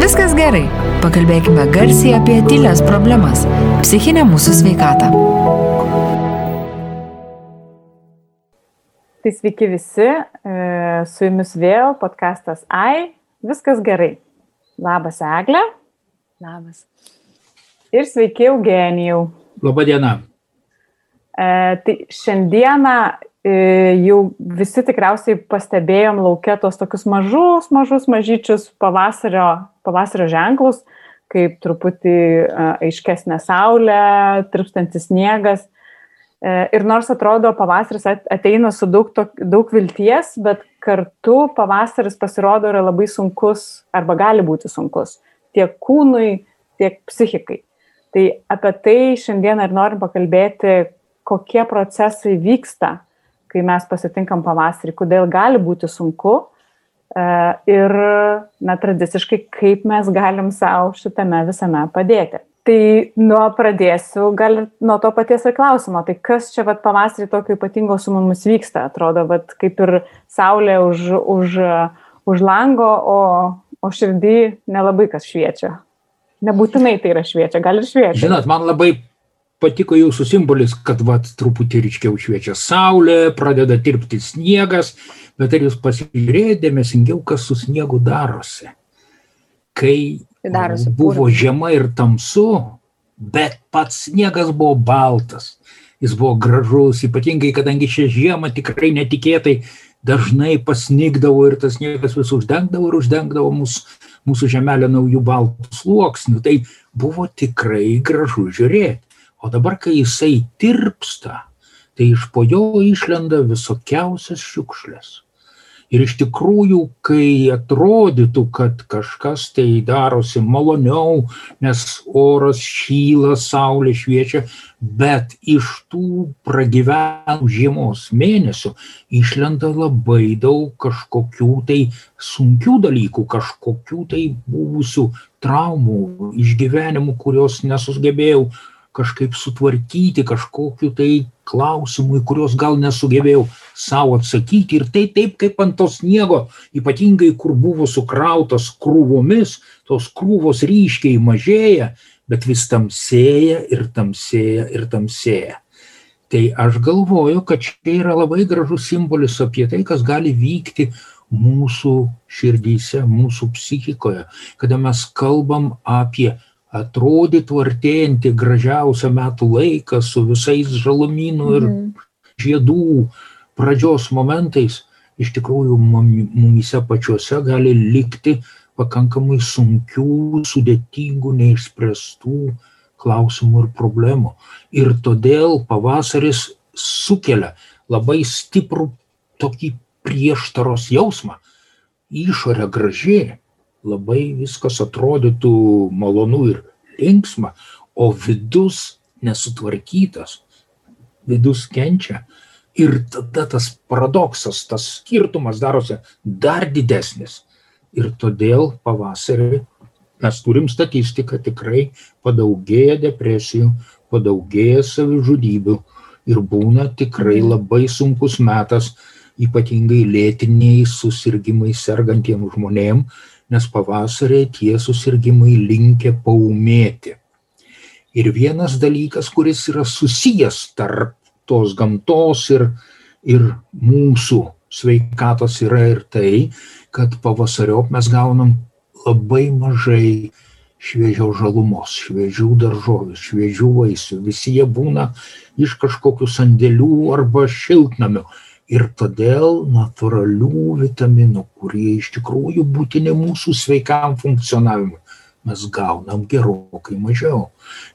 viskas gerai. Pakalbėkime garsiai apie tylės problemas - psichinę mūsų sveikatą. Tai sveiki visi, e, su jumis vėl podkastas AI, viskas gerai. Labas, Eglė. Labas. Ir sveiki, Eugenijau. Labą dieną. E, tai šiandieną e, jau visi tikriausiai pastebėjom laukia tos tokius mažus, mažus, mažyčius pavasario, pavasario ženklus, kaip truputį e, aiškesnė saulė, tirpstantis sniegas. E, ir nors atrodo pavasaris ateina su daug, to, daug vilties, bet kartu pavasaris pasirodo yra labai sunkus arba gali būti sunkus tiek kūnui, tiek psichikai. Tai apie tai šiandien ir norim pakalbėti, kokie procesai vyksta, kai mes pasitinkam pavasarį, kodėl gali būti sunku ir, na, tradiciškai, kaip mes galim savo šitame visame padėti. Tai nuo pradėsiu, gal nuo to paties ir klausimo. Tai kas čia vat, pavasarį tokio ypatingo su mumis vyksta? Atrodo, vat, kaip ir saulė už, už, už lango, o, o širdį nelabai kas šviečia. Nebūtinai tai yra šviečia, gal ir šviečia. Žinot, man labai patiko jūsų simbolis, kad vat truputį ryškiau šviečia saulė, pradeda tirpti sniegas, bet ar jūs pasižiūrėjote dėmesingiau, kas su sniegu darosi? Kai Tai darosi buvo purvas. žiema ir tamsu, bet pats sniegas buvo baltas. Jis buvo gražus, ypatingai kadangi šią žiemą tikrai netikėtai dažnai pasnigdavo ir tas sniegas vis uždengdavo ir uždengdavo mūsų, mūsų žemelę naujų baltų sluoksnių. Tai buvo tikrai gražu žiūrėti. O dabar, kai jisai tirpsta, tai iš po jo išlenda visokiausias šiukšlės. Ir iš tikrųjų, kai atrodytų, kad kažkas tai darosi maloniau, nes oras šyla, saulė šviečia, bet iš tų pragyvenų žiemos mėnesių išlenda labai daug kažkokių tai sunkių dalykų, kažkokių tai buvusių traumų, išgyvenimų, kuriuos nesugebėjau kažkaip sutvarkyti, kažkokiu tai klausimu, į kuriuos gal nesugebėjau savo atsakyti. Ir tai taip kaip ant to sniego, ypatingai kur buvo sukrautas krūvomis, tos krūvos ryškiai mažėja, bet vis tamsėja ir tamsėja ir tamsėja. Tai aš galvoju, kad čia yra labai gražus simbolis apie tai, kas gali vykti mūsų širdyse, mūsų psichikoje, kada mes kalbam apie atrodytų artėjantį gražiausią metų laiką su visais žalumynų ir žiedų pradžios momentais, iš tikrųjų mumise pačiuose gali likti pakankamai sunkių, sudėtingų, neišspręstų klausimų ir problemų. Ir todėl pavasaris sukelia labai stiprų tokį prieštaros jausmą. Išorė graži, labai viskas atrodytų malonu ir linksma, o vidus nesutvarkytas, vidus kenčia. Ir tada tas paradoksas, tas skirtumas darosi dar didesnis. Ir todėl pavasarį mes turim statistiką, tikrai padaugėja depresijų, padaugėja savižudybių ir būna tikrai labai sunkus metas, ypatingai lėtiniais susirgymais sergantiems žmonėms, nes pavasarį tie susirgymai linkia paumėti. Ir vienas dalykas, kuris yra susijęs tarp tos gamtos ir, ir mūsų sveikatos yra ir tai, kad pavasariop mes gaunam labai mažai šviežios žalumos, šviežių daržovių, šviežių vaisių. Visi jie būna iš kažkokių sandėlių arba šiltnamių ir todėl natūralių vitaminų, kurie iš tikrųjų būtini mūsų sveikam funkcionavimui, mes gaunam gerokai mažiau.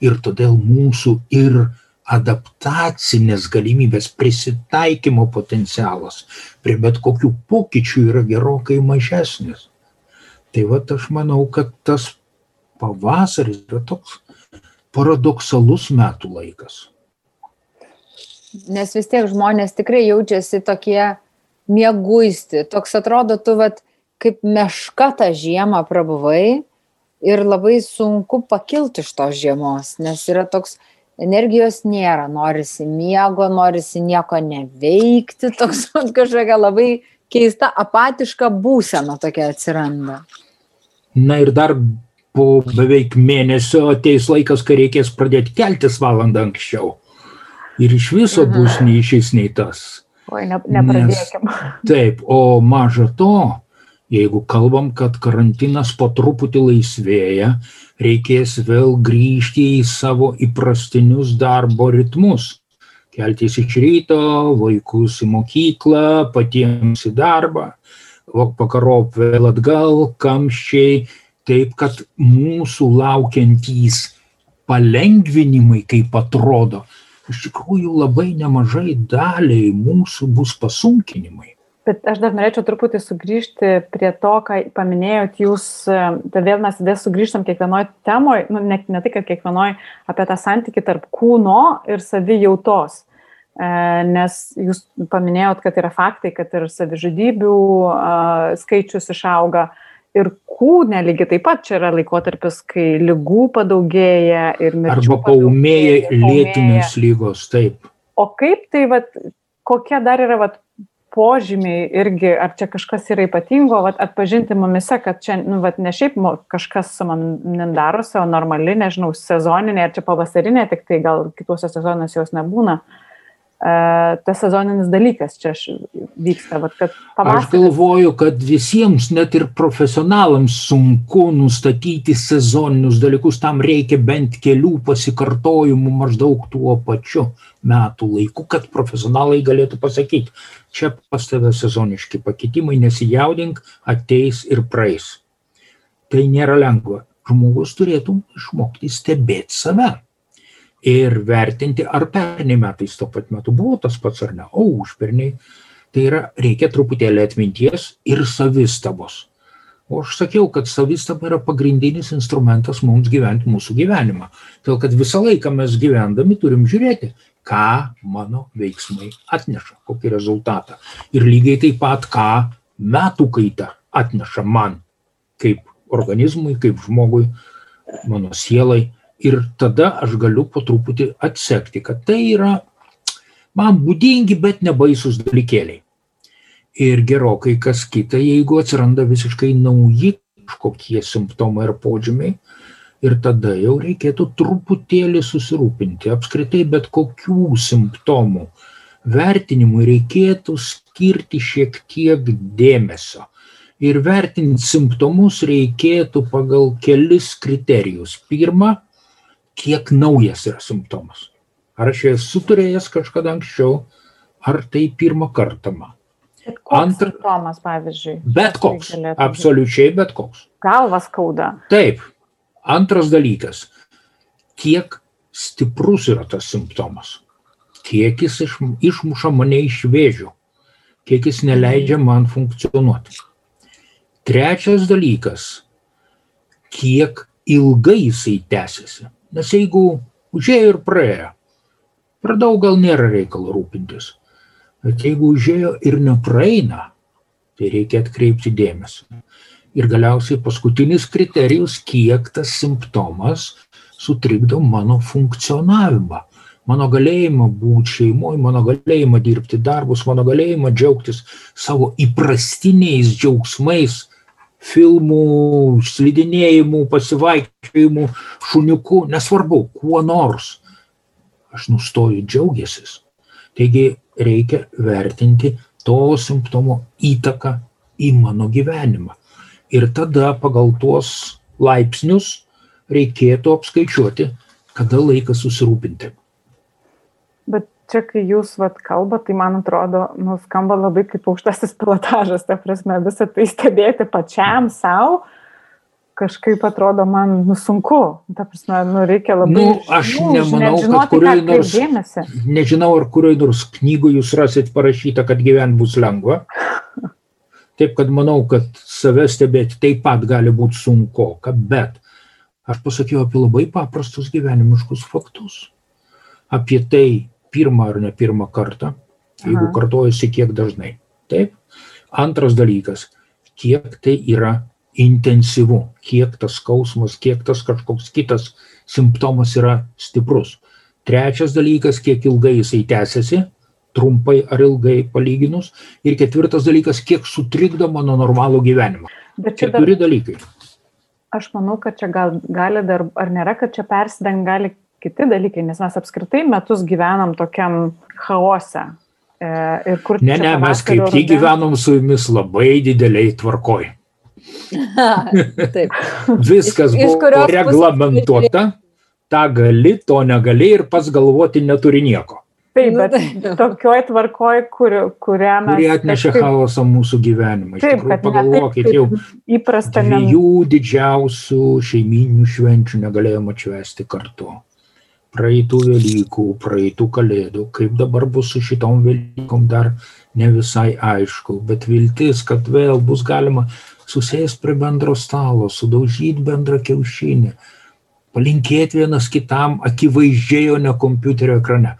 Ir todėl mūsų ir adaptacinės galimybės, prisitaikymo potencialas prie bet kokių pokyčių yra gerokai mažesnis. Tai va aš manau, kad tas pavasaris yra toks paradoksalus metų laikas nes vis tiek žmonės tikrai jaučiasi tokie mieguisti. Toks atrodo, tu vat, kaip meška tą žiemą prabuvai ir labai sunku pakilti iš tos žiemos, nes yra toks energijos nėra, norisi miego, norisi nieko neveikti, toks kažkokia labai keista apatiška būsena tokia atsiranda. Na ir dar po beveik mėnesio ateis laikas, kai reikės pradėti keltis valandą anksčiau. Ir iš viso bus nei šis, nei tas. Oi, ne, nepradėkim. Nes, taip, o maža to, jeigu kalbam, kad karantinas po truputį laisvėja, reikės vėl grįžti į savo įprastinius darbo ritmus. Keltis iš ryto, vaikus į mokyklą, patiems į darbą, pakarop vėl atgal, kamščiai, taip kad mūsų laukiantys palengvinimai, kaip atrodo, iš tikrųjų labai nemažai daliai mūsų bus pasunkinimai. Bet aš dar norėčiau truputį sugrįžti prie to, ką paminėjot jūs, tai vėl mes vis sugrįžtam kiekvienoje temoje, nu, ne, ne tai, kad kiekvienoje, apie tą santyki tarp kūno ir savijautos. E, nes jūs paminėjot, kad yra faktai, kad ir savižudybių skaičius išauga ir kūne lygiai taip pat čia yra laikotarpis, kai lygų padaugėja ir mirčių. Arba paumėja lėtinės lygos, taip. O kaip tai, vat, kokie dar yra vat, požymiai irgi, ar čia kažkas yra ypatingo, vat, atpažinti mumise, kad čia, nu, vat, ne šiaip kažkas su manim darosi, o normali, nežinau, sezoninė, ar čia pavasarinė, tik tai gal kituose sezonuose jos nebūna. Uh, tas sezoninis dalykas čia vyksta. Vat. Aš galvoju, kad visiems, net ir profesionalams, sunku nustatyti sezoninius dalykus, tam reikia bent kelių pasikartojimų maždaug tuo pačiu metų laiku, kad profesionalai galėtų pasakyti, čia pas tave sezoniški pakitimai, nesijaudink, ateis ir praeis. Tai nėra lengva. Žmogus turėtų išmokti stebėti save ir vertinti, ar pernai metais tuo pat metu buvo tas pats ar ne, o užperniai. Tai yra, reikia truputėlį atminties ir savistabos. O aš sakiau, kad savistaba yra pagrindinis instrumentas mums gyventi mūsų gyvenimą. Todėl, kad visą laiką mes gyvendami turim žiūrėti, ką mano veiksmai atneša, kokį rezultatą. Ir lygiai taip pat, ką metų kaita atneša man, kaip organizmui, kaip žmogui, mano sielai ir tada aš galiu po truputį atsekti, kad tai yra man būdingi, bet nebaisus dalykėliai. Ir gerokai kas kita, jeigu atsiranda visiškai nauji kažkokie simptomai ar požymiai, ir tada jau reikėtų truputėlį susirūpinti. Apskritai bet kokių simptomų vertinimui reikėtų skirti šiek tiek dėmesio. Ir vertinti simptomus reikėtų pagal kelis kriterijus. Pirma, kiek naujas yra simptomas. Ar aš esu turėjęs kažkada anksčiau, ar tai pirmą kartą man. Bet koks Antra, simptomas, pavyzdžiui. Bet koks. Tai absoliučiai bet koks. Galvas skauda. Taip. Antras dalykas. Kiek stiprus yra tas simptomas. Kiek jis iš, išmuša mane iš vėžių. Kiek jis neleidžia man funkcionuoti. Trečias dalykas. Kiek ilgai jisai tęsiasi. Nes jeigu užėjo ir praėjo, per daug gal nėra reikalo rūpintis. Bet jeigu užėjo ir nepraeina, tai reikia atkreipti dėmesį. Ir galiausiai paskutinis kriterijus, kiek tas simptomas sutrikdo mano funkcionavimą, mano galėjimą būti šeimoje, mano galėjimą dirbti darbus, mano galėjimą džiaugtis savo įprastiniais džiaugsmais, filmų, slidinėjimų, pasivaikščiojimų, šuniukų, nesvarbu, kuo nors. Aš nustoju džiaugiasis. Taigi reikia vertinti to simptomo įtaką į mano gyvenimą. Ir tada pagal tuos laipsnius reikėtų apskaičiuoti, kada laikas susirūpinti. Bet čia, kai jūs vat, kalbate, tai man atrodo, nu, skamba labai kaip aukštasis pilotažas, ta prasme, visą tai stebėti pačiam savo, kažkaip atrodo man nu, sunku. Ta prasme, nu, reikia labai... Nu, aš nu, nemanau, žinoti, kad kurioj nors... Dėmesį. Nežinau, ar kurioj nors knygų jūs rasit parašyta, kad gyventi bus lengva. Taip, kad manau, kad save stebėti taip pat gali būti sunku, bet aš pasakiau apie labai paprastus gyvenimiškus faktus. Apie tai, pirmą ar ne pirmą kartą, jeigu Aha. kartojasi kiek dažnai. Taip. Antras dalykas, kiek tai yra intensyvu, kiek tas skausmas, kiek tas kažkoks kitas simptomas yra stiprus. Trečias dalykas, kiek ilgai jisai tęsiasi, trumpai ar ilgai palyginus. Ir ketvirtas dalykas, kiek sutrikdo mano normalų gyvenimą. Bet čia Keturi dar... dalykai. Aš manau, kad čia gal, gali dar, ar nėra, kad čia persideng gali kiti dalykai, nes mes apskritai metus gyvenam tokiam chaose. E, ir kur Ne, ne, mes kaip tik gyvenom su jumis labai dideliai tvarkoj. Taip. Viskas Iš- iš buvo pusės reglamentuota, tą gali, to negali ir pats galvoti neturi nieko. Taip, Nu, bet taip. tokioj tvarkoj, kur, kurią mes... Kurie atnešė kažkaip chaosą mūsų gyvenimą. Iš Taip, tikrųjų, taip, pagalvokit, kaip jau įprasta dviejų didžiausių šeiminių švenčių negalėjome atšvesti kartu. Praeitų Velykų, praeitų Kalėdų, kaip dabar bus su šitom Velykom dar ne visai aišku, bet viltis, kad vėl bus galima susėsti prie bendro stalo, sudaužyti bendrą kiaušinį, palinkėti vienas kitam akivaizdžiai, o ne kompiuterio ekrane.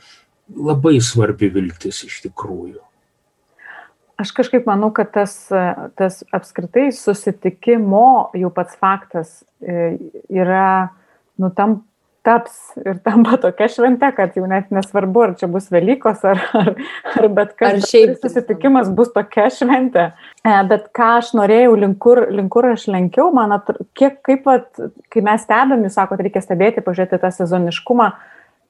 Labai svarbi viltis iš tikrųjų. Aš kažkaip manau, kad tas, tas apskritai susitikimo jau pats faktas e, yra, nu, tam taps ir tampa tokia švente, kad jau net nesvarbu, ar čia bus Velykos, ar, ar, ar bet kas. Ar šiaip susitikimas bus tokia šventė. E, Bet ką aš norėjau, link kur, link kur aš lenkiau, man atrodo, kiek, kaip, vat, kai mes stebėm, jūs sakot, reikia stebėti, pažiūrėti tą sezoniškumą,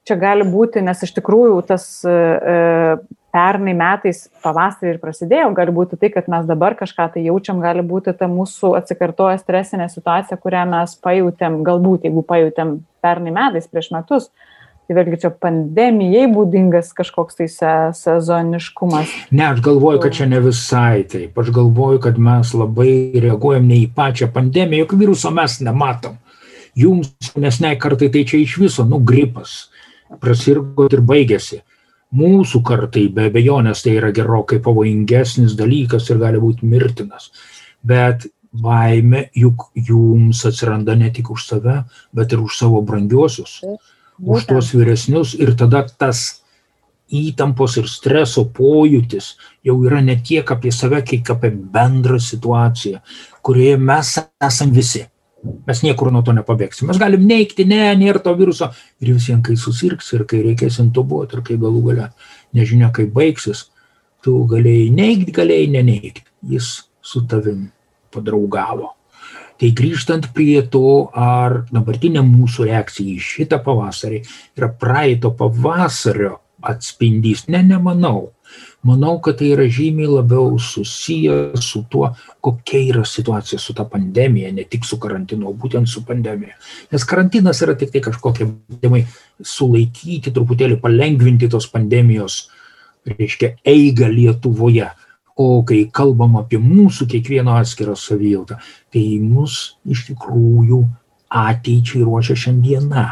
čia gali būti, nes iš tikrųjų tas e, e, pernai metais pavasarį ir prasidėjo, gali būti tai, kad mes dabar kažką tai jaučiam, gali būti ta mūsų atsikartoja stresinė situacija, kurią mes pajutėm, galbūt jeigu pajutėm pernai metais prieš metus. Tai vėlgi čia pandemijai būdingas kažkoks tai se, sezoniškumas. Ne, aš galvoju, kad čia ne visai taip. Aš galvoju, kad mes labai reaguojam ne į pačią pandemiją, juk viruso mes nematom. Jums, nesnei kartai tai čia iš viso, nu, gripas. Prasirgot ir baigėsi. Mūsų kartai be abejonės tai yra gerokai pavojingesnis dalykas ir gali būti mirtinas. Bet baime juk jums atsiranda ne tik už save, bet ir už savo brangiuosius, už tuos vyresnius ir tada tas įtampos ir streso pojūtis jau yra ne tiek apie save, kiek apie bendrą situaciją, kurioje mes esam visi. Mes niekur nuo to nepabėgsim. Mes galim neikti, ne, nėra to viruso. Ir visiems, kai susirgs ir kai reikės intubuoti ir kai galų gale nežinia, kaip baigsis, tu galėjai neikti, galėjai neneikti. Jis su tavim padraugavo. Tai grįžtant prie to, ar dabartinė mūsų reakcija į šitą pavasarį yra praeito pavasario atspindys, ne, nemanau. Manau, kad tai yra žymiai labiau susiję su tuo, kokia yra situacija su ta pandemija, ne tik su karantinu, o būtent su pandemija. Nes karantinas yra tik tai kažkokie bandymai sulaikyti, truputėlį palengvinti tos pandemijos, reiškia, eigą Lietuvoje. O kai kalbam apie mūsų kiekvieno atskirą savijautą, tai mus iš tikrųjų ateičiai ruošia šiandiena.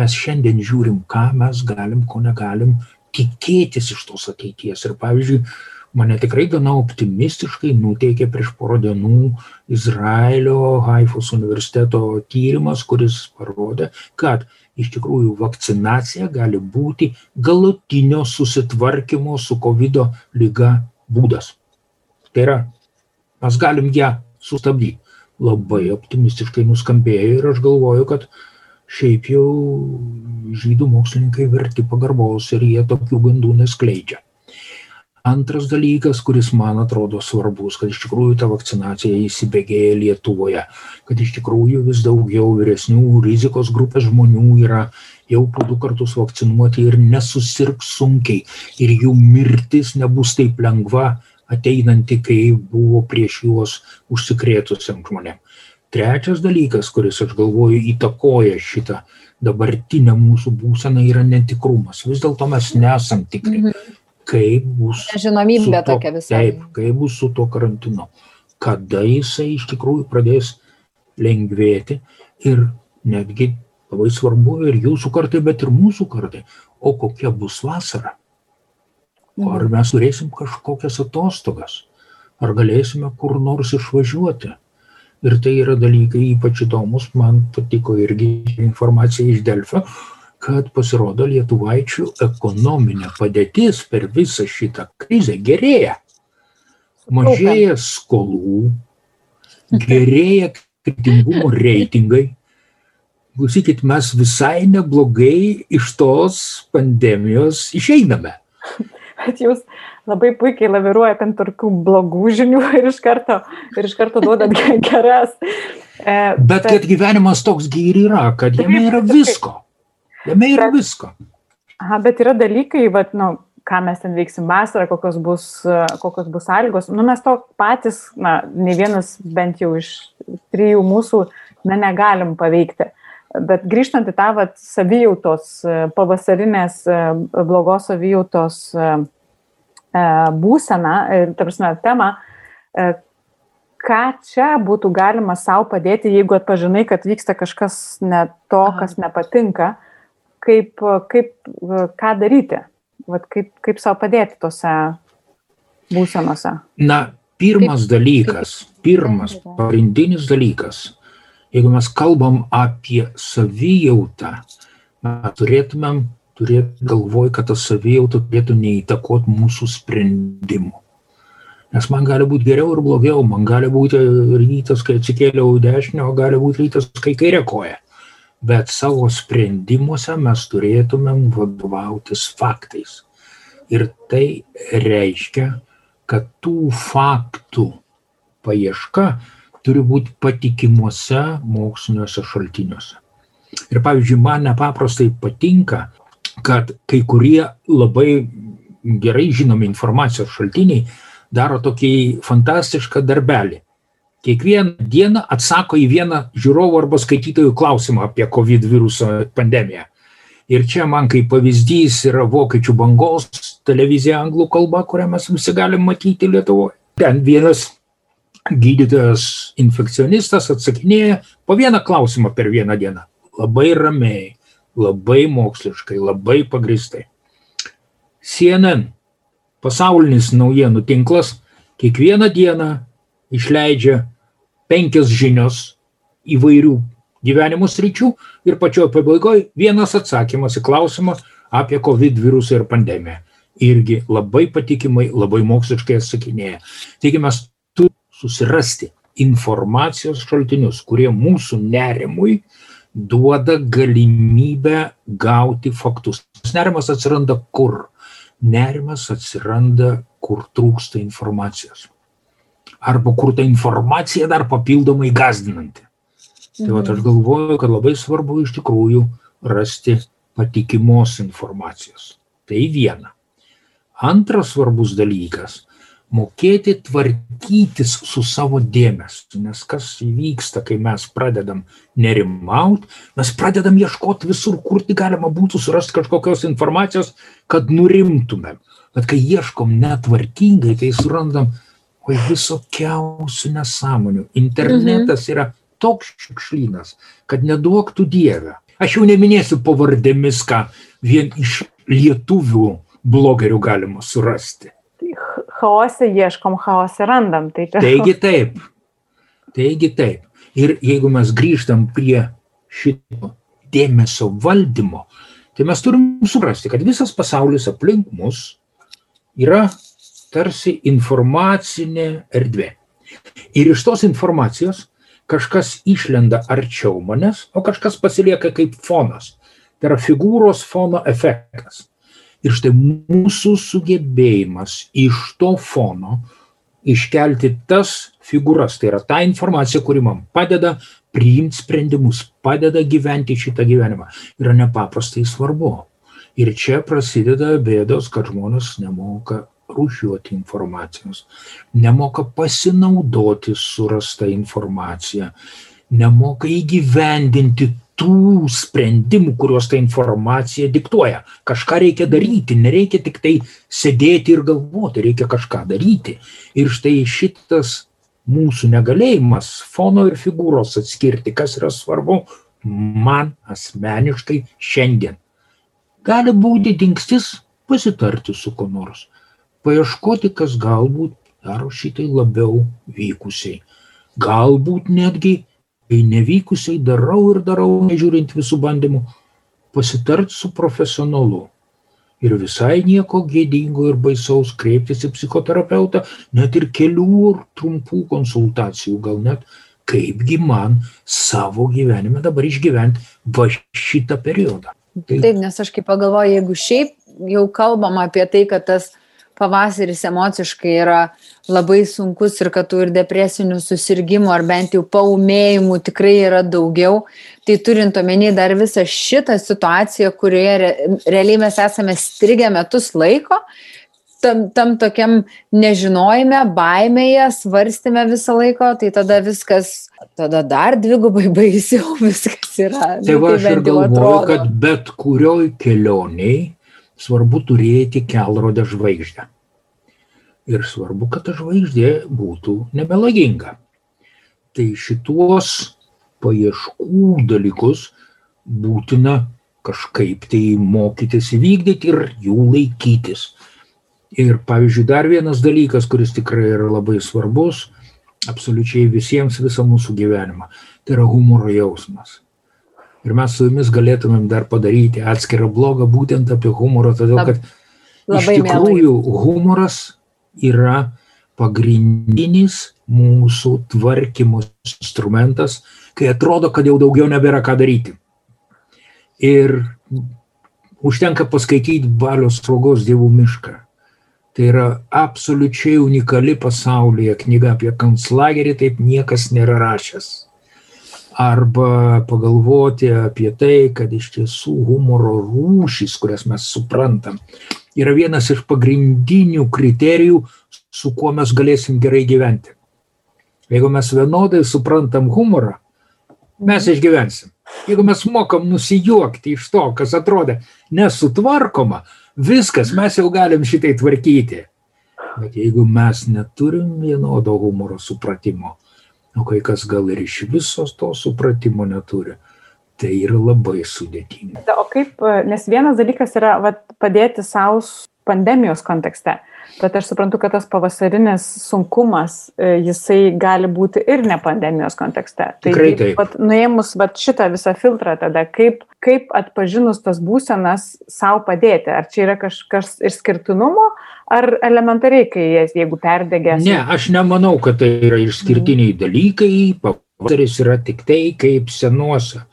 Mes šiandien žiūrim, ką mes galim, ko negalim tikėtis iš tos ateities. Ir pavyzdžiui, mane tikrai gana optimistiškai nuteikė prieš porą dienų Izraelio Haifos universiteto tyrimas, kuris parodė, kad iš tikrųjų vakcinacija gali būti galutinio susitvarkymo su COVID lyga būdas. Tai yra, mes galim ją sustabdyti. Labai optimistiškai nuskambėjo ir aš galvoju, kad šiaip jau žydų mokslininkai verti pagarbos ir jie tokių gandų neskleidžia. Antras dalykas, kuris man atrodo svarbus, kad iš tikrųjų ta vakcinacija įsibėgėja Lietuvoje, kad iš tikrųjų vis daugiau vyresnių rizikos grupės žmonių yra jau po du kartus vakcinuoti ir nesusirgs sunkiai ir jų mirtis nebus taip lengva ateinanti, kai buvo prieš juos užsikrėtusiam žmonėm. Trečias dalykas, kuris, aš galvoju, įtakoja šitą dabartinę mūsų būseną, yra netikrumas. Vis dėlto mes nesam tikri, Mhm. kaip bus. Nežinomybė tokia visai. Taip, kaip bus su tuo karantinu. Kada jisai iš tikrųjų pradės lengvėti ir netgi labai svarbu ir jūsų kartai, bet ir mūsų kartai. O kokia bus vasara? Ar Mhm. mes turėsim kažkokias atostogas? Ar galėsime kur nors išvažiuoti? Ir tai yra dalykai ypač įdomus, man patiko irgi informacija iš Delfio, kad pasirodo lietuvaičių ekonominė padėtis per visą šitą krizę gerėja. Mažėja skolų, gerėja kritingumo reitingai. Klausykit, mes visai neblogai iš tos pandemijos išeiname. Bet jūs, labai puikiai laviruoja ant tokių blogų žinių ir iš karto, ir iš karto duodat geras. E, bet kad gyvenimas toks gyri yra, kad jame yra visko. Jame yra visko. Aha, bet yra dalykai, vat, nu, ką mes ten veiksim vasarą, kokios bus, kokios bus sąlygos. Nu, mes to patys, na, ne vienas bent jau iš trijų mūsų, na, negalim paveikti. Bet grįžtant į tą vat, savijautos, pavasarinės blogos savijautos būseną, tarpsime, temą, ką čia būtų galima savo padėti, jeigu atpažinai, kad vyksta kažkas ne to, kas nepatinka, kaip, kaip, ką daryti? Vat kaip, kaip savo padėti tose būsenose? Na, pirmas kaip, dalykas, kaip, pirmas pagrindinis dalykas, jeigu mes kalbam apie savijautą, mes turėtumėm turėti galvoj, kad ta savijauta turėtų neįtakot mūsų sprendimų. Nes man gali būti geriau ir blogiau, man gali būti rytas, kai atsikėliau dešinę, o gali būti rytas, kai kairė koja bet savo sprendimuose mes turėtumėm vadovautis faktais. Ir tai reiškia, kad tų faktų paieška turi būti patikimuose moksliniuose šaltiniuose. Ir pavyzdžiui, man nepaprastai patinka, kad kai kurie labai gerai žinomi informacijos šaltiniai daro tokį fantastišką darbelį kiekvieną dieną atsako į vieną žiūrovų arba skaitytojų klausimą apie COVID viruso pandemiją. Ir čia man kaip pavyzdys yra vokiečių bangos televizija anglų kalba, kurią mes visi galim matyti Lietuvoje. Ten vienas gydytojas infekcionistas atsakinėja po vieną klausimą per vieną dieną. Labai ramiai, labai moksliškai, labai pagristai. CNN, pasaulinis naujienų tinklas, kiekvieną dieną išleidžia penkias žinios įvairių gyvenimo sričių ir pačioj pabaigoje vienas atsakymas į klausimą apie COVID virusą ir pandemiją. Irgi labai patikimai, labai moksliškai atsakinėja. Taigi mes turime susirasti informacijos šaltinius, kurie mūsų nerimui duoda galimybę gauti faktus. Nerimas atsiranda kur? Nerimas atsiranda, kur trūksta informacijos arba kur ta informacija dar papildomai gazdinanti. Tai va, aš mhm. galvoju, kad labai svarbu iš tikrųjų rasti patikimos informacijos. Tai viena. Antras svarbus dalykas - mokėti tvarkytis su savo dėmesiu. Nes kas įvyksta, kai mes pradedam nerimauti, mes pradedam ieškoti visur, kur tik galima būtų surasti kažkokios informacijos, kad nurimtumėm. Bet kai ieškom netvarkingai, tai surandam oi visokiausių nesąmonių. Internetas mhm. yra toks šiukšlynas, kad neduoktų Dievę. Aš jau neminėsiu pavardėmis, ką vien iš lietuvių blogerių galima surasti. Chaose ieškom, chaose randam. Tai čia... Taigi taip. Taigi taip. Ir jeigu mes grįžtam prie šito dėmesio valdymo, tai mes turim suprasti, kad visas pasaulis aplink mus yra tarsi informacinė erdvė. Ir iš tos informacijos kažkas išlenda arčiau manęs, o kažkas pasilieka kaip fonas. Tai yra figūros fono efektas. Ir štai mūsų sugebėjimas iš to fono iškelti tas figūras, tai yra ta informacija, kuri man padeda priimti sprendimus, padeda gyventi šitą gyvenimą, yra nepaprastai svarbu. Ir čia prasideda bėdos, kad žmonės nemoka rūšiuoti informacijos, nemoka pasinaudoti surastą informaciją, nemoka įgyvendinti tų sprendimų, kuriuos ta informacija diktuoja. Kažką reikia daryti, nereikia tik tai sėdėti ir galvoti, reikia kažką daryti. Ir štai šitas mūsų negalėjimas fono ir figūros atskirti, kas yra svarbu man asmeniškai šiandien. Gali būti dingstis pasitarti su kuo nors paieškoti, kas galbūt daro šitai labiau vykusiai. Galbūt netgi, kai nevykusiai darau ir darau, nežiūrint visų bandymų, pasitart su profesionalu. Ir visai nieko gėdingo ir baisaus kreiptis į psichoterapeutą, net ir kelių ir trumpų konsultacijų, gal net kaipgi man savo gyvenime dabar išgyventi va šitą periodą. Tai... Taip, nes aš kaip pagalvoju, jeigu šiaip jau kalbam apie tai, kad tas pavasaris emociškai yra labai sunkus ir kad tų ir depresinių susirgymų ar bent jau paumėjimų tikrai yra daugiau, tai turint omeny dar visą šitą situaciją, kurioje re, realiai mes esame strigę metus laiko, tam, tam tokiam nežinojime, baimėje, svarstėme visą laiko, tai tada viskas, tada dar dvigubai baisiau viskas yra. Tai va, aš ir galvoju, kad bet kurioj kelioniai svarbu turėti kelrodę žvaigždę. Ir svarbu, kad ta žvaigždė būtų nemelaginga. Tai šituos paieškų dalykus būtina kažkaip tai mokytis įvykdyti ir jų laikytis. Ir pavyzdžiui, dar vienas dalykas, kuris tikrai yra labai svarbus, absoliučiai visiems visą mūsų gyvenimą, tai yra humoro jausmas. Ir mes su jumis galėtumėm dar padaryti atskirą blogą būtent apie humorą, todėl kad iš tikrųjų humoras yra pagrindinis mūsų tvarkymo instrumentas, kai atrodo, kad jau daugiau nebėra ką daryti. Ir užtenka paskaityti Balios saugos dievų mišką Tai yra absoliučiai unikali pasaulyje knyga apie kanclagerį, taip niekas nėra rašęs. Arba pagalvoti apie tai, kad iš tiesų humoro rūšys, kurias mes suprantam, yra vienas iš pagrindinių kriterijų, su kuo mes galėsim gerai gyventi. Jeigu mes vienodai suprantam humorą, mes išgyvensim. Jeigu mes mokam nusijuokti iš to, kas atrodė nesutvarkoma, viskas, mes jau galim šitai tvarkyti. Bet jeigu mes neturim vienodo humoro supratimo, o kai kas gal ir iš visos to supratimo neturi, tai yra labai sudėtinga. O kaip, nes vienas dalykas yra vat, padėti savo pandemijos kontekste. Bet aš suprantu, kad tas pavasarinis sunkumas, e, jisai gali būti ir ne pandemijos kontekste. Tai Tikrai taip. Vat, nuėmus vat, šitą visą filtrą, tada kaip, kaip atpažinus tas būsenas savo padėti? Ar čia yra kažkas išskirtinumo, ar elementariai, kai jas, jeigu perdegęs? Ne, aš nemanau, kad tai yra išskirtiniai dalykai. Pavasaris yra tik tai kaip senuose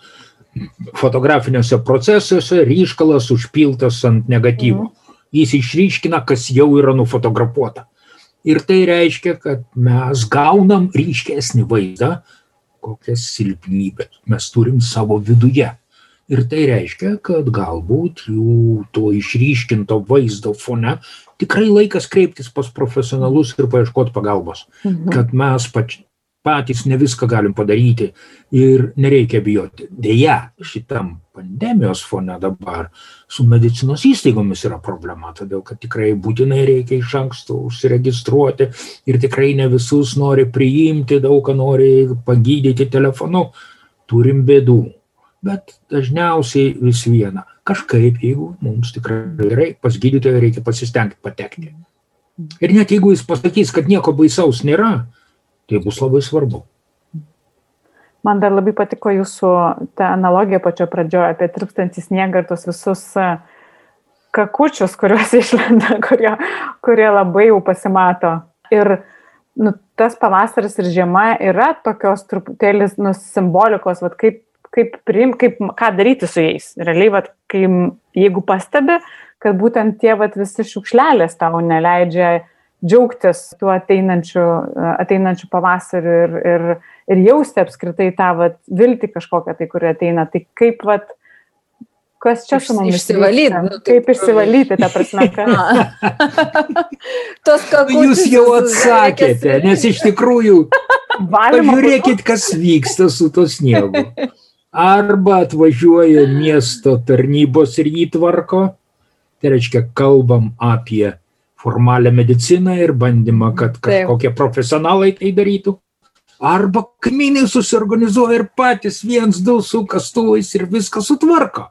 fotografiniuose procesuose ryškalas užpiltas ant negatyvo. Mm jis išryškina, kas jau yra nufotografuota. Ir tai reiškia, kad mes gaunam ryškesnį vaizdą, kokias silpnybės mes turim savo viduje. Ir tai reiškia, kad galbūt jų to išryškinto vaizdo fone tikrai laikas kreiptis pas profesionalus ir paieškoti pagalbos. Mhm. Kad mes pač, patys ne viską galim padaryti ir nereikia bijoti. Deja, šitam pandemijos fone dabar su medicinos įstaigomis yra problema, todėl kad tikrai būtinai reikia iš anksto užsiregistruoti ir tikrai ne visus nori priimti, daug ką nori pagydyti telefonu, turim bėdų. Bet dažniausiai vis viena. Kažkaip, jeigu mums tikrai gerai, pas gydytoją reikia pasistengti patekti. Ir net jeigu jis pasakys, kad nieko baisaus nėra, tai bus labai svarbu. Man dar labai patiko jūsų ta analogija pačio pradžioje apie tirpstantį sniegą ir tos visus e, kakučius, kuriuos išlenda, kurie, kurie labai jau pasimato. Ir nu, tas pavasaris ir žiema yra tokios truputėlis nu, simbolikos, vat, kaip, kaip priim, kaip, ką daryti su jais. Realiai, vat, kai, jeigu pastebi, kad būtent tie vat, visi šiukšlelės tau neleidžia džiaugtis tuo ateinančiu, ateinančiu pavasariu ir, ir, ir jausti apskritai tą vat, viltį kažkokią tai, kuri ateina. Tai kaip, vat, kas čia su mumis išsivalyti? Nu, kaip tai, išsivalyti, ta prasme, kad... Tos kakučius. Jūs jau atsakėte, nes iš tikrųjų, pažiūrėkit, kas vyksta su to sniegu. Arba atvažiuoja miesto tarnybos ir jį tvarko, tai reiškia, kalbam apie formalią mediciną ir bandymą, kad kažkokie profesionalai tai darytų. Arba kaimynai susiorganizuoja ir patys viens, du su kastuvais ir viską sutvarko.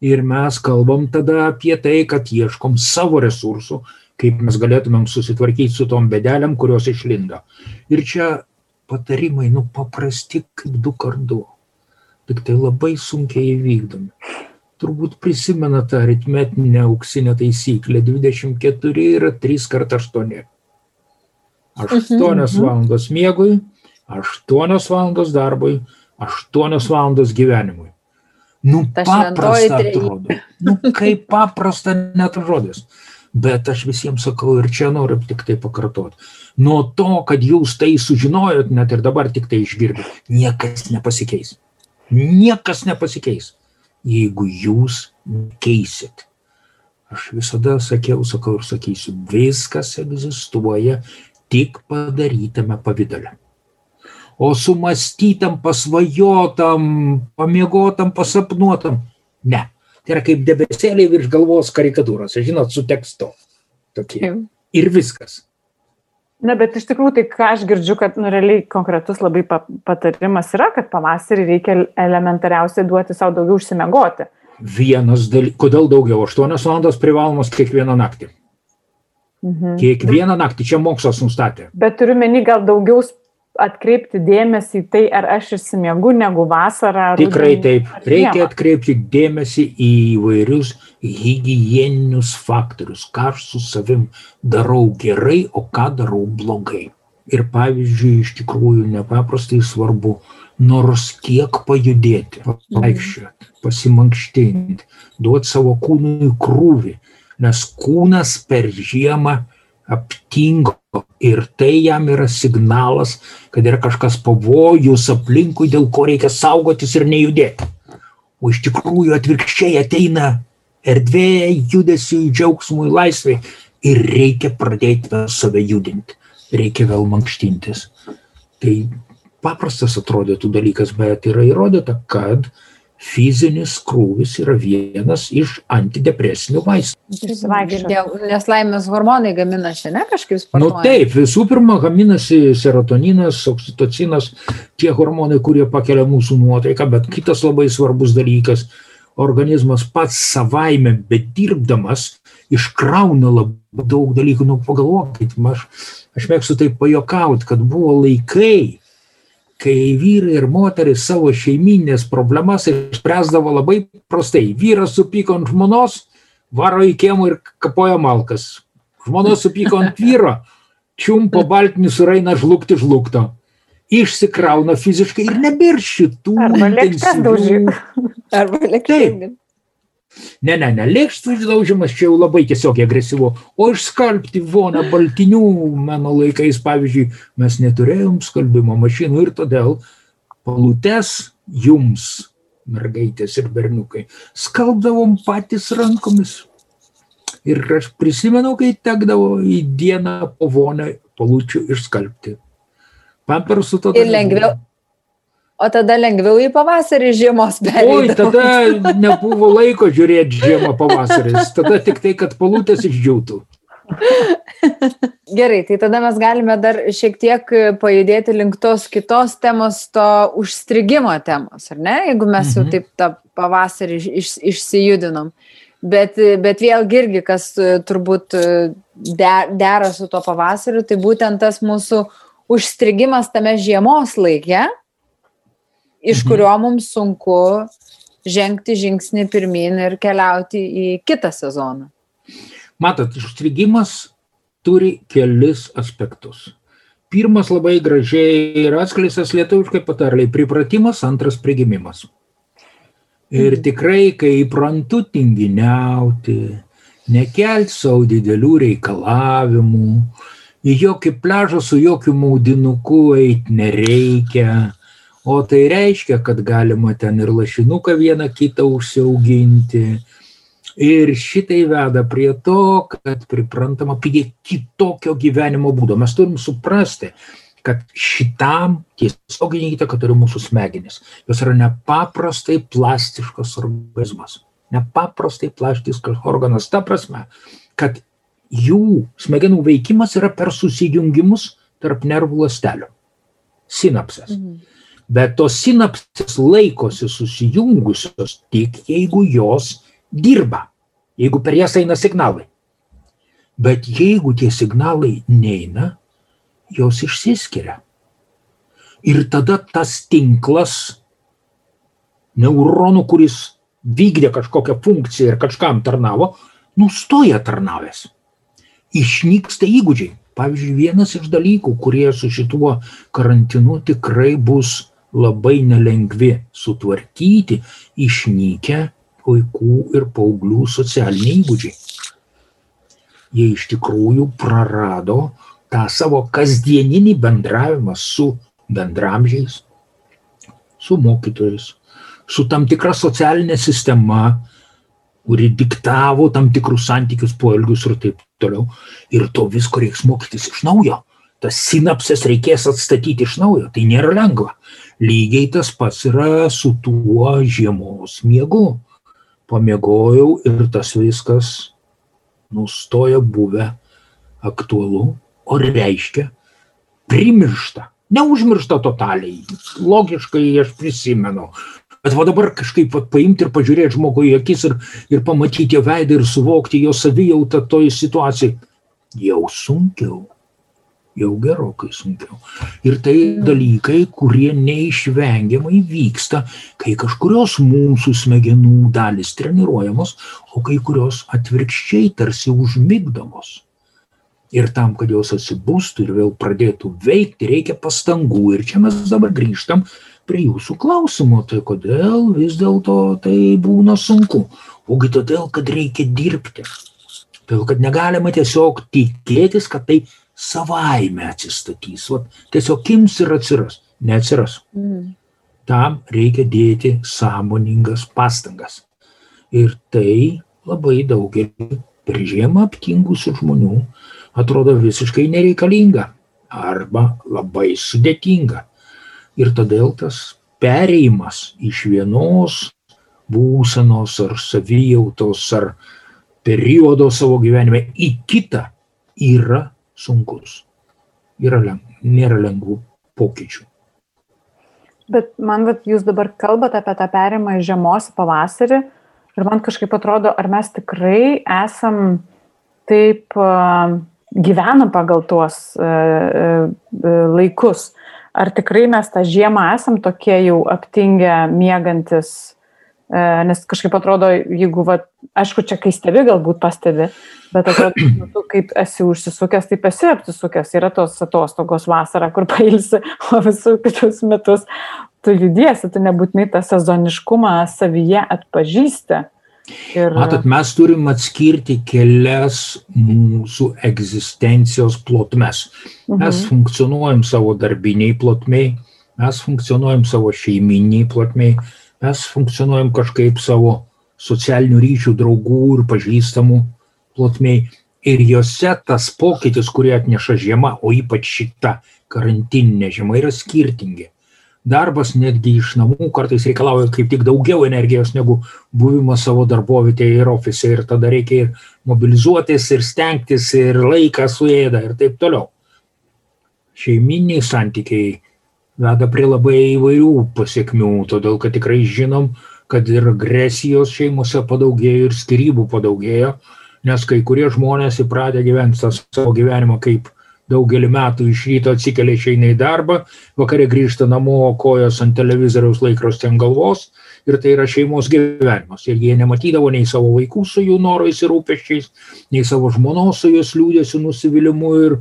Ir mes kalbam tada apie tai, kad ieškom savo resursų, kaip mes galėtumėm susitvarkyti su tom bedelėm, kurios išlindo. Ir čia patarimai, nu, paprasti kaip du kartu. Tik tai labai sunkiai įvykdomi turbūt prisimena tą aritmetinę auksinę taisyklę 24 yra 3 kart 8. 8 mhm. valandos miegui, 8 valandos darbui, 8 valandos gyvenimui. Nu, paprasta atrodo. Nu, kaip paprasta net žodis. Bet aš visiems sakau ir čia noriu tik tai pakartoti. Nuo to, kad jūs tai sužinojot, net ir dabar tik tai išgirdot, niekas nepasikeis. Niekas nepasikeis, jeigu jūs keisit. Aš visada sakiau, sakau ir sakysiu, viskas egzistuoja tik padarytame pavydale. O sumastytam, pasvajotam, pamiegotam, pasapnuotam, ne. Tai yra kaip debesėliai virš galvos karikatūros, žinot, su tekstu. Tokie. Ir viskas. Na, bet iš tikrųjų, tai ką aš girdžiu, kad nu, realiai konkretus labai pa patarimas yra, kad pavasarį reikia elementariausiai duoti savo daugiau užsimegoti. Vienas dalykas, kodėl daugiau? 8 valandos privalomos kiekvieną naktį. Mhm. Kiekvieną naktį, čia mokslas nustatė. Bet turiu meni gal daugiau atkreipti dėmesį į tai, ar aš išsimiegu negu vasarą. Tikrai taip. Reikia atkreipti dėmesį į įvairius hygieninius faktorius, ką aš su savim darau gerai, o ką darau blogai. Ir pavyzdžiui, iš tikrųjų nepaprastai svarbu nors kiek pajudėti, pavaikščioti, pasimankštinti, duoti savo kūnui krūvį, nes kūnas per žiemą aptingo ir tai jam yra signalas, kad yra kažkas pavojus aplinkui, dėl ko reikia saugotis ir nejudėti. O iš tikrųjų atvirkščiai ateina erdvė judesiui, džiaugsmui, laisvai ir reikia pradėti save judinti, reikia vėl mankštintis. Tai paprastas atrodytų dalykas, bet yra įrodyta, kad uh, fizinis krūvis yra vienas iš antidepresinių vaistų. Nes laimės hormonai gaminasi, ne kažkaip sportuojant? Nu taip, visų pirma, gaminasi serotoninas, oksitocinas, tie hormonai, kurie pakelia mūsų nuotaiką, bet kitas labai svarbus dalykas, organizmas pats savaime, bet dirbdamas, iškrauna labai daug dalykų. Nu pagalvokit, aš, aš mėgstu taip pajokauti, kad buvo laikai, kai vyrai ir moteris savo šeiminės problemas išspręsdavo labai prastai. Vyras supyko ant žmonos, varo į kiemą ir kapoja malkas. Žmona supyko ant vyro, čiumpo baltinį suraina žlugti žlugto. Išsikrauna fiziškai ir nebėr šitų. Arba lėkštas daužyk. Arba lėkštas. Ne, ne, ne, lėkštas išdaužimas čia jau labai tiesiog agresyvu. O išskalbti voną baltinių mano laikais, pavyzdžiui, mes neturėjom skalbimo mašinų ir todėl palutes jums, mergaitės ir berniukai, skalbdavom patys rankomis. Ir aš prisimenu, kai tekdavo į dieną po vonę palūčių išskalbti. Pampersų tada. Ir lengviau, O tada lengviau į pavasarį žiemos perėti. Oi, tada nebuvo laiko žiūrėti žiemą pavasaris, tada tik tai, kad palūtės išdžiūtų. Gerai, tai tada mes galime dar šiek tiek pajudėti link tos kitos temos, to užstrigimo temos, ar ne? Jeigu mes jau mhm. taip tą pavasarį iš, išsijudinom. Bet, bet vėlgi irgi, kas turbūt dera su to pavasariu, tai būtent tas mūsų užstrigimas tame žiemos laikė, iš mhm. kurio mums sunku žengti žingsnį pirmin ir keliauti į kitą sezoną. Matot, užstrigimas turi kelis aspektus. Pirmas labai gražiai yra atskleistas lietuviškai patarliai - pripratimas, antras prigimimas. Ir mhm. tikrai, kai įprantu tinginiauti, nekelti savo didelių reikalavimų, į jokį pležą su jokių maudinuku eiti nereikia, o tai reiškia, kad galima ten ir lašinuką vieną kitą užsiauginti. Ir šitai veda prie to, kad priprantama prie kitokio gyvenimo būdo. Mes turim suprasti, kad šitam tiesioginį įtaką turi mūsų smegenys. Jos yra nepaprastai plastiškas organizmas. Nepaprastai plastiškas organas. Ta prasme, kad jų smegenų veikimas yra per susijungimus tarp nervų lastelių. Sinapsės. Mhm. Bet tos sinapsės laikosi susijungusios tik jeigu jos dirba, jeigu per jas eina signalai. Bet jeigu tie signalai neina, jos išsiskiria. Ir tada tas tinklas neuronų, kuris vykdė kažkokią funkciją ir kažkam tarnavo, nustoja tarnavęs. Išnyksta įgūdžiai. Pavyzdžiui, vienas iš dalykų, kurie su šituo karantinu tikrai bus labai nelengvi sutvarkyti išnykę vaikų ir paauglių socialiniai įgūdžiai. jie iš tikrųjų prarado tą savo kasdieninį bendravimą su bendramžiais, su mokytojais, su tam tikra socialinė sistema, kuri diktavo tam tikrus santykius, poelgius ir taip toliau. Ir to visko reiks mokytis iš naujo. Tas sinapses reikės atstatyti iš naujo. Tai nėra lengva. Lygiai tas pats yra su tuo žiemos miegu. Pamiegojau ir tas viskas nustoja buvę aktualu, o reiškia primiršta. Neužmiršta totaliai. Logiškai aš prisimenu. Bet va dabar kažkaip va, paimti ir pažiūrėti žmogui į akis ir, ir pamatyti jo veidą ir suvokti jo savijautą toj situacijai. Jau sunkiau. Jau gerokai sunkiau. Ir tai dalykai, kurie neišvengiamai vyksta, kai kažkurios mūsų smegenų dalis treniruojamos, o kai kurios atvirkščiai tarsi užmigdomos. Ir tam, kad jos atsibūstų ir vėl pradėtų veikti, reikia pastangų. Ir čia mes dabar grįžtam prie jūsų klausimo, tai kodėl vis dėlto tai būna sunku. Ogi todėl, kad reikia dirbti. Todėl, kad negalima tiesiog tikėtis, kad tai savaime atsistatys. Vat, tiesiog ims ir atsiras. Neatsiras. Mm. Tam reikia dėti sąmoningas pastangas. Ir tai labai daugelį per žiemą aptingusių žmonių atrodo visiškai nereikalinga arba labai sudėtinga. Ir todėl tas pereimas iš vienos būsenos ar savijautos ar periodo savo gyvenime į kitą yra sunkus. Yra leng, nėra lengvų pokyčių. Bet man, bet jūs dabar kalbate apie tą perimą iš žiemos į pavasarį ir man kažkaip atrodo, ar mes tikrai esam taip gyvenam pagal tuos laikus. Ar tikrai mes tą žiemą esam tokie jau aptingę, mėgantis, e, nes kažkaip atrodo, jeigu, va, aišku, čia kai stebi, galbūt pastebi, bet atrodo, nu, tu kaip esi užsisukęs, taip esi apsisukęs, yra tos atostogos vasara, kur pailsi, o visų kitus metus tu judiesi, tu nebūtinai tą sezoniškumą savyje atpažįsti. Ir... Matot, mes turim atskirti kelias mūsų egzistencijos plotmes. Mhm. Mes funkcionuojam savo darbiniai plotmiai, mes funkcionuojam savo šeiminiai plotmiai, mes funkcionuojam kažkaip savo socialinių ryšių draugų ir pažįstamų plotmiai. Ir juose tas pokytis, kurį atneša žiema, o ypač šita karantininė žiema, yra skirtingi darbas netgi iš namų kartais reikalauja kaip tik daugiau energijos negu buvimas savo darbovietėje ir ofise ir tada reikia ir mobilizuotis ir stengtis ir laiką suėda ir taip toliau. Šeiminiai santykiai veda prie labai įvairių pasiekmių, todėl kad tikrai žinom, kad ir agresijos šeimose padaugėjo ir skirybų padaugėjo, nes kai kurie žmonės įpratę gyventi savo gyvenimą kaip daugelį metų iš ryto atsikelia išeina į darbą, vakarė grįžta namo, kojos ant televizoriaus laikrosti ant galvos ir tai yra šeimos gyvenimas. Ir jie nematydavo nei savo vaikų su jų norais ir rūpeščiais, nei savo žmonos su jos liūdėsiu, nusivylimu ir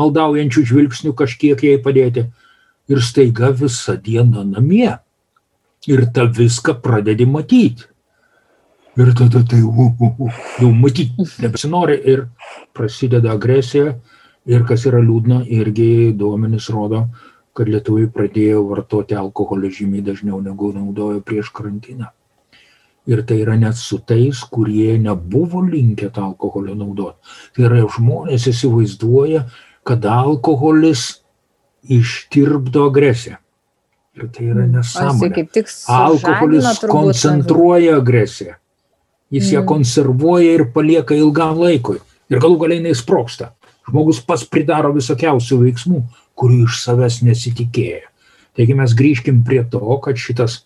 maldaujančių žvilgsnių kažkiek jai padėti. Ir staiga visą dieną namie. Ir tą viską pradedi matyti. Ir tada tai, uh, uh, uh, jau matyti nebesinori ir prasideda agresija Ir kas yra liūdna, irgi duomenys rodo, kad lietuviai pradėjo vartoti alkoholį žymiai dažniau negu naudojo prieš karantiną. Ir tai yra net su tais, kurie nebuvo linkę tą alkoholį naudoti. Tai yra žmonės įsivaizduoja, kad alkoholis ištirpdo agresiją. Ir tai yra nesąmonė. Sužadina Alkoholis turbūt koncentruoja agresiją. Jis ją Mm. konservuoja ir palieka ilgam laikui. Ir galų galiai jinai sproksta. Žmogus pats pridaro visokiausių veiksmų, kurių iš savęs nesitikėjo. Taigi mes grįžkim prie to, kad šitas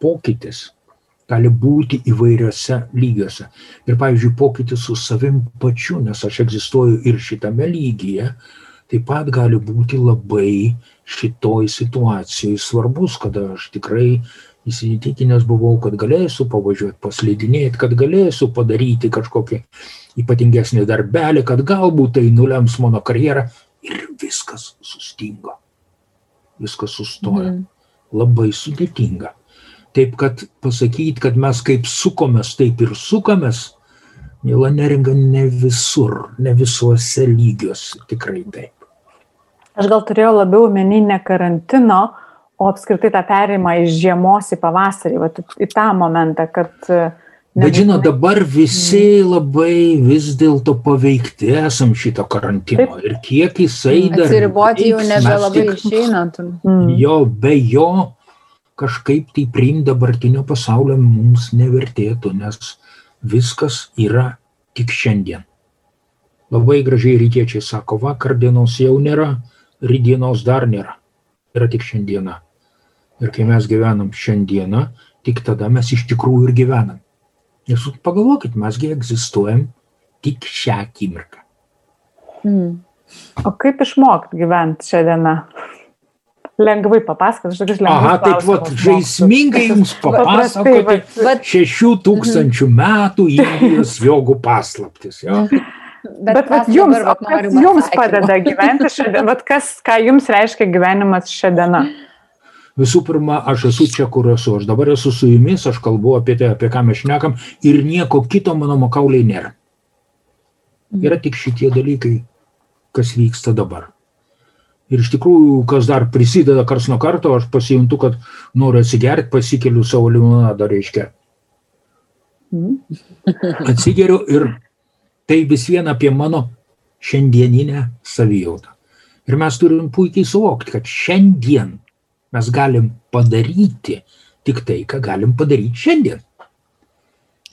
pokytis gali būti įvairiose lygiuose. Ir pavyzdžiui, pokytis su savim pačiu, nes aš egzistuoju ir šitame lygyje, taip pat gali būti labai šitoj situacijai svarbus, kada aš tikrai įsitikinęs buvau, kad galėsiu pavažiuoti, paslidinėti, kad galėsiu padaryti kažkokį ypatingesnį darbelį, kad galbūt tai nulems mano karjerą ir viskas sustingo. Viskas sustoja. Mhm. Labai sudėtinga. Taip kad pasakyti, kad mes kaip sukomės, taip ir sukomės, Mėla neringa ne visur, ne visuose lygiuose, tikrai taip. Aš gal turėjau labiau menį ne karantino, o apskritai tą perimą iš žiemos į pavasarį, va, į tą momentą, kad... e, Bet žinot, nebūtinai- dabar visi labai vis dėlto paveikti esam šito karantino. Ir kiek jisai dar. Atsiriboti jau nebelabai mes tik- išeina. tur. Mm. Jo, be jo kažkaip tai priimti dabartinio pasaulio mums nevertėtų, nes viskas yra tik šiandien. Labai gražiai rytiečiai sako, vakar dienos jau nėra, rydienos dar nėra. Yra tik šiandiena. Ir kai mes gyvenam šiandieną, tik tada mes iš tikrųjų ir gyvenam. Nes pagalvokit, mesgi egzistuojam tik šią akimirką. Mm. O kaip išmokti gyventi šią dieną? Lengvai papasakot, aš tokius lengvus Aha, taip pat žaismingai jums papasakoti šešių tūkstančių metų Indijos jogų paslaptis. Jo. Bet, bet vat jums, dabar, vat, kas jums atsakymo. padeda gyventi šią dieną? Vat kas, ką jums reiškia gyvenimas šią dieną? Visų pirma, aš esu čia, kur esu. Aš dabar esu su jumis, aš kalbu apie tai, apie ką mes šnekam ir nieko kito mano makauliai nėra. Yra tik šitie dalykai, kas vyksta dabar. Ir iš tikrųjų, kas dar prisideda kars nuo karto, aš pasijuntu, kad noriu atsigerti, pasikeliu savo limonadą, reiškia. Atsigeriu ir tai vis vien apie mano šiandieninę savijautą. Ir mes turim puikiai suvokti, kad šiandien mes galim padaryti tik tai, ką galim padaryti šiandien.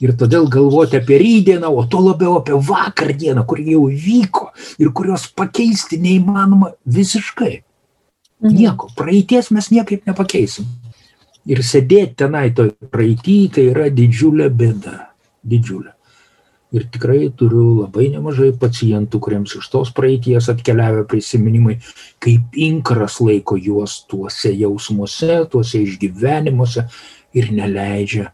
Ir todėl galvoti apie rydieną, o to labiau apie vakar dieną, kur jau vyko ir kurios pakeisti neįmanoma visiškai. Nieko, praeities mes niekaip nepakeisim. Ir sėdėti tenai toj praeitį, tai yra didžiulė bėda. Didžiulė. Ir tikrai turiu labai nemažai pacientų, kuriems iš tos praeities atkeliavę prisiminimai, kaip inkaras laiko juos tuose jausmuose, tuose išgyvenimuose ir neleidžia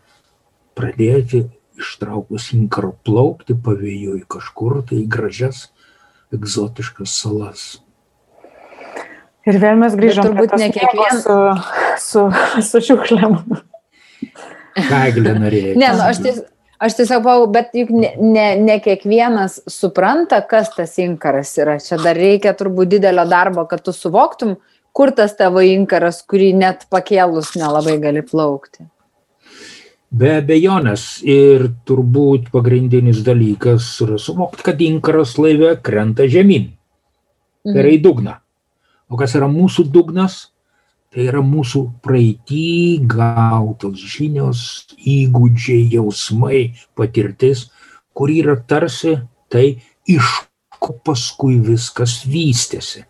pradėti ištraukus inkaro plaukti pavėjui kažkur tai į gražias egzotiškas salas. Ir vėl mes grįžom turbūt ne kiekvien- miego su, su, su šiukšlėm. Ką Eglė norėjo? Ne, nu, aš, ties, aš tiesiog buvau, bet juk ne, ne, ne kiekvienas supranta, kas tas inkaras yra. Čia dar reikia turbūt didelio darbo, kad tu suvoktum, kur tas tavo inkaras, kurį net pakėlus nelabai gali plaukti. Be abejonės ir turbūt pagrindinis dalykas yra suvokti, kad inkaras laive krenta žemyn. Tai yra į dugną. O kas yra mūsų dugnas? Tai yra mūsų praeitį gautos žinios, įgūdžiai, jausmai, patirtis, kur yra tarsi tai, iš ko paskui viskas vystėsi.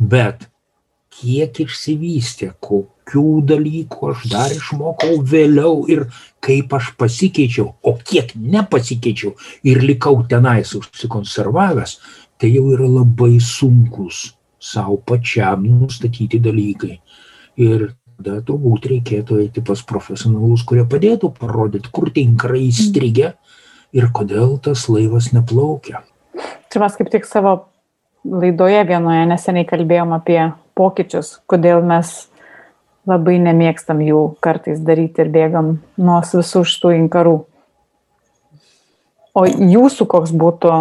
Bet kiek išsivystė, kokių dalykų aš dar išmokau vėliau ir kaip aš pasikeičiau, o kiek nepasikeičiau ir likau tenais užsikonservavęs, tai jau yra labai sunkus savo pačiam nustatyti dalykai. Ir tada turbūt reikėtų eiti pas profesionalus, kurie padėtų parodyti, kur tie inkarai įstrigę ir kodėl tas laivas neplaukia. Čia mes kaip tik savo laidoje vienoje neseniai kalbėjom apie pokyčius, kodėl mes labai nemėgstam jų kartais daryti ir bėgam nuo visų šitų inkarų. O jūsų koks būtų,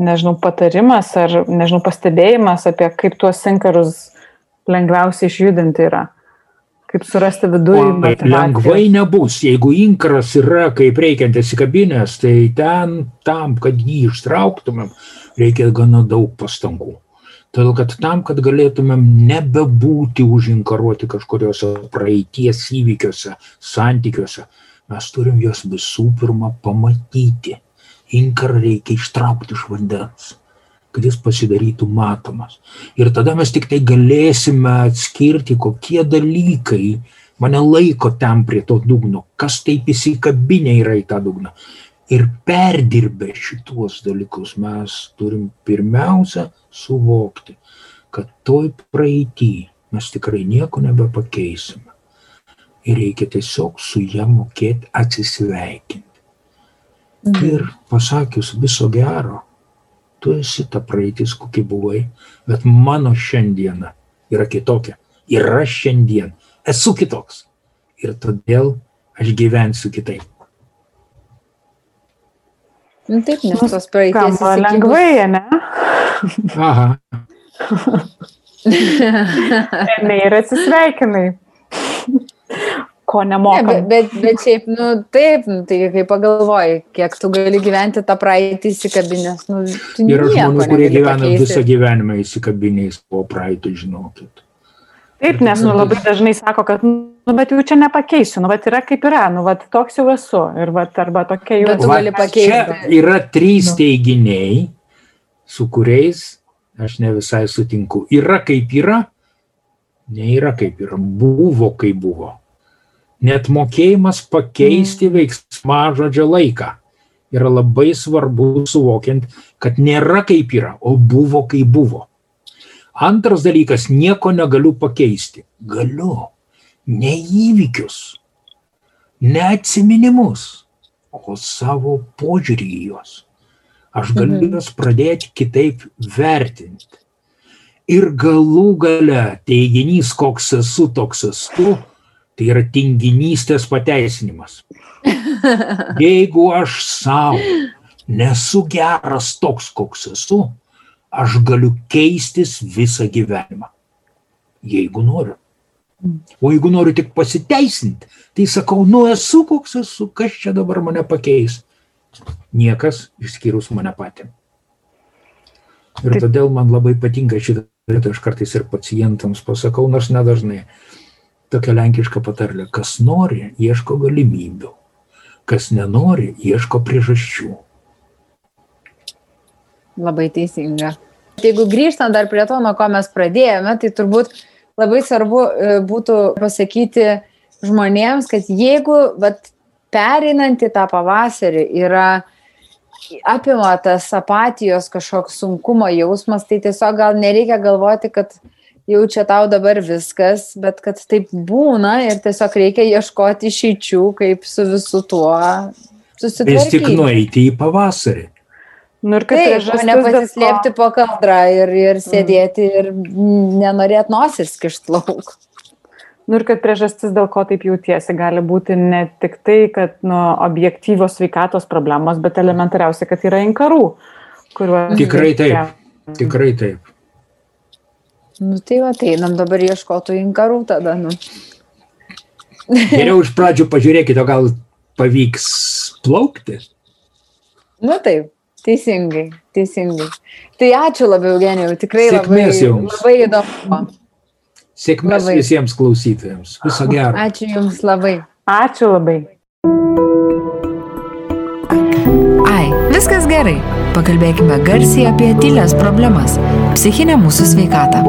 nežinau, patarimas ar, nežinau, pastebėjimas apie kaip tuos inkarus lengviausiai išjudinti yra? Kaip surasti viduje? Lengvai nebus. Jeigu inkaras yra kaip reikiant įsikabinės, tai ten tam, kad jį ištrauktumėm, reikia gana daug pastangų. Todėl, kad tam, kad galėtumėm nebebūti užinkaruoti kažkuriuose praeities įvykiuose, santykiuose, mes turim juos visų pirma pamatyti. Inkarą reikia ištraukti iš vandens, kad jis pasidarytų matomas. Ir tada mes tik tai galėsime atskirti, kokie dalykai mane laiko ten prie to dugno, kas taip įsikabinė yra į tą dugną. Ir perdirbę šituos dalykus mes turim pirmiausia suvokti, kad toj praeitį mes tikrai nieko nebepakeisime. Ir reikia tiesiog su ją mokėti atsisveikinti. Mhm. Ir pasakius viso gero, tu esi ta praeitis, kokia buvai, bet mano šiandiena yra kitokia. Ir aš šiandien esu kitoks. Ir todėl aš gyvensiu kitaip. Nu, taip, nes tos praeities. Skamba lengvai, ne? Aha. Ne, ir atsisveikinai. Ko Ne, nemokam. bet, bet, bet šiaip, nu taip, nu, tai kai pagalvoji, kiek tu gali gyventi tą praeitį įsikabinęs, nu, tu Yra žmonių, kurie gyvena pakeisti. visą gyvenimą įsikabinę į savo praeitį, žinokit. Taip, nes nu, labai dažnai sako, kad, nu, bet jau čia nepakeisiu, nu, bet yra kaip yra, nu, bet toks jau esu. Ir, bet, arba tokia jau esu. gali pakeisti. Čia yra trys Nu. teiginiai, su kuriais aš ne visai sutinku. Yra kaip yra, nėra kaip yra, buvo kaip buvo. Net mokėjimas pakeisti veiksmažodžio laiką yra labai svarbu suvokiant, kad nėra kaip yra, o buvo kaip buvo. Antras dalykas, nieko negaliu pakeisti. Galiu. Ne įvykius, ne atsiminimus, o savo požiūrį į juos. Aš galiu Mhm. juos pradėti kitaip vertinti. Ir galų gale teiginys, koks esu, toks esu, tai yra tinginystės pateisinimas. Jeigu aš savo nesu geras toks, koks esu, aš galiu keistis visą gyvenimą. Jeigu noriu. O jeigu noriu tik pasiteisinti, tai sakau, nu esu koks esu, kas čia dabar mane pakeis. Niekas išskyrus mane patį. Ir todėl man labai patinka šitą vietą, aš kartais ir pacientams pasakau, nors nedažnai. Tokia lenkiška patarlė, kas nori, ieško galimybių, kas nenori, ieško priežasčių. Labai teisinga. Jeigu grįžtant dar prie to, nuo ko mes pradėjome, tai turbūt labai svarbu e, būtų pasakyti žmonėms, kad jeigu vat, pereinant į tą pavasarį yra apima tas apatijos kažkoks sunkumo jausmas, tai tiesiog gal nereikia galvoti, kad jau čia tau dabar viskas, bet kad taip būna ir tiesiog reikia ieškoti išeičių, kaip su visu tuo Vis tik susitvarkyti. nueiti į pavasarį. Nu, ir kaip Taip, o priežastis ne dėl to- pasislėpti po kaldrą ir, ir sėdėti ir nenorėt nosis kišt lauk. Nu ir kad priežastis, dėl ko taip jautiesi, gali būti ne tik tai, kad nu, objektyvios sveikatos problemos, bet elementariausia, kad yra inkarų, kuriuos. Tikrai taip. Tikrai taip. Nu tai va, tai einam dabar ieškotų inkarų tada, nu. Geriau iš pradžių pažiūrėkite, o gal pavyks plaukti. Nu taip, teisingai, teisingai. Tai ačiū labai, Eugenijau, tikrai labai, Sėkmės jums. labai įdomu. Sėkmės Labai. visiems klausytojams. Viso gero. Ačiū Jums labai. Ačiū labai. Ai, viskas gerai. Pakalbėkime garsiai apie tylės problemas - psichinę mūsų sveikatą.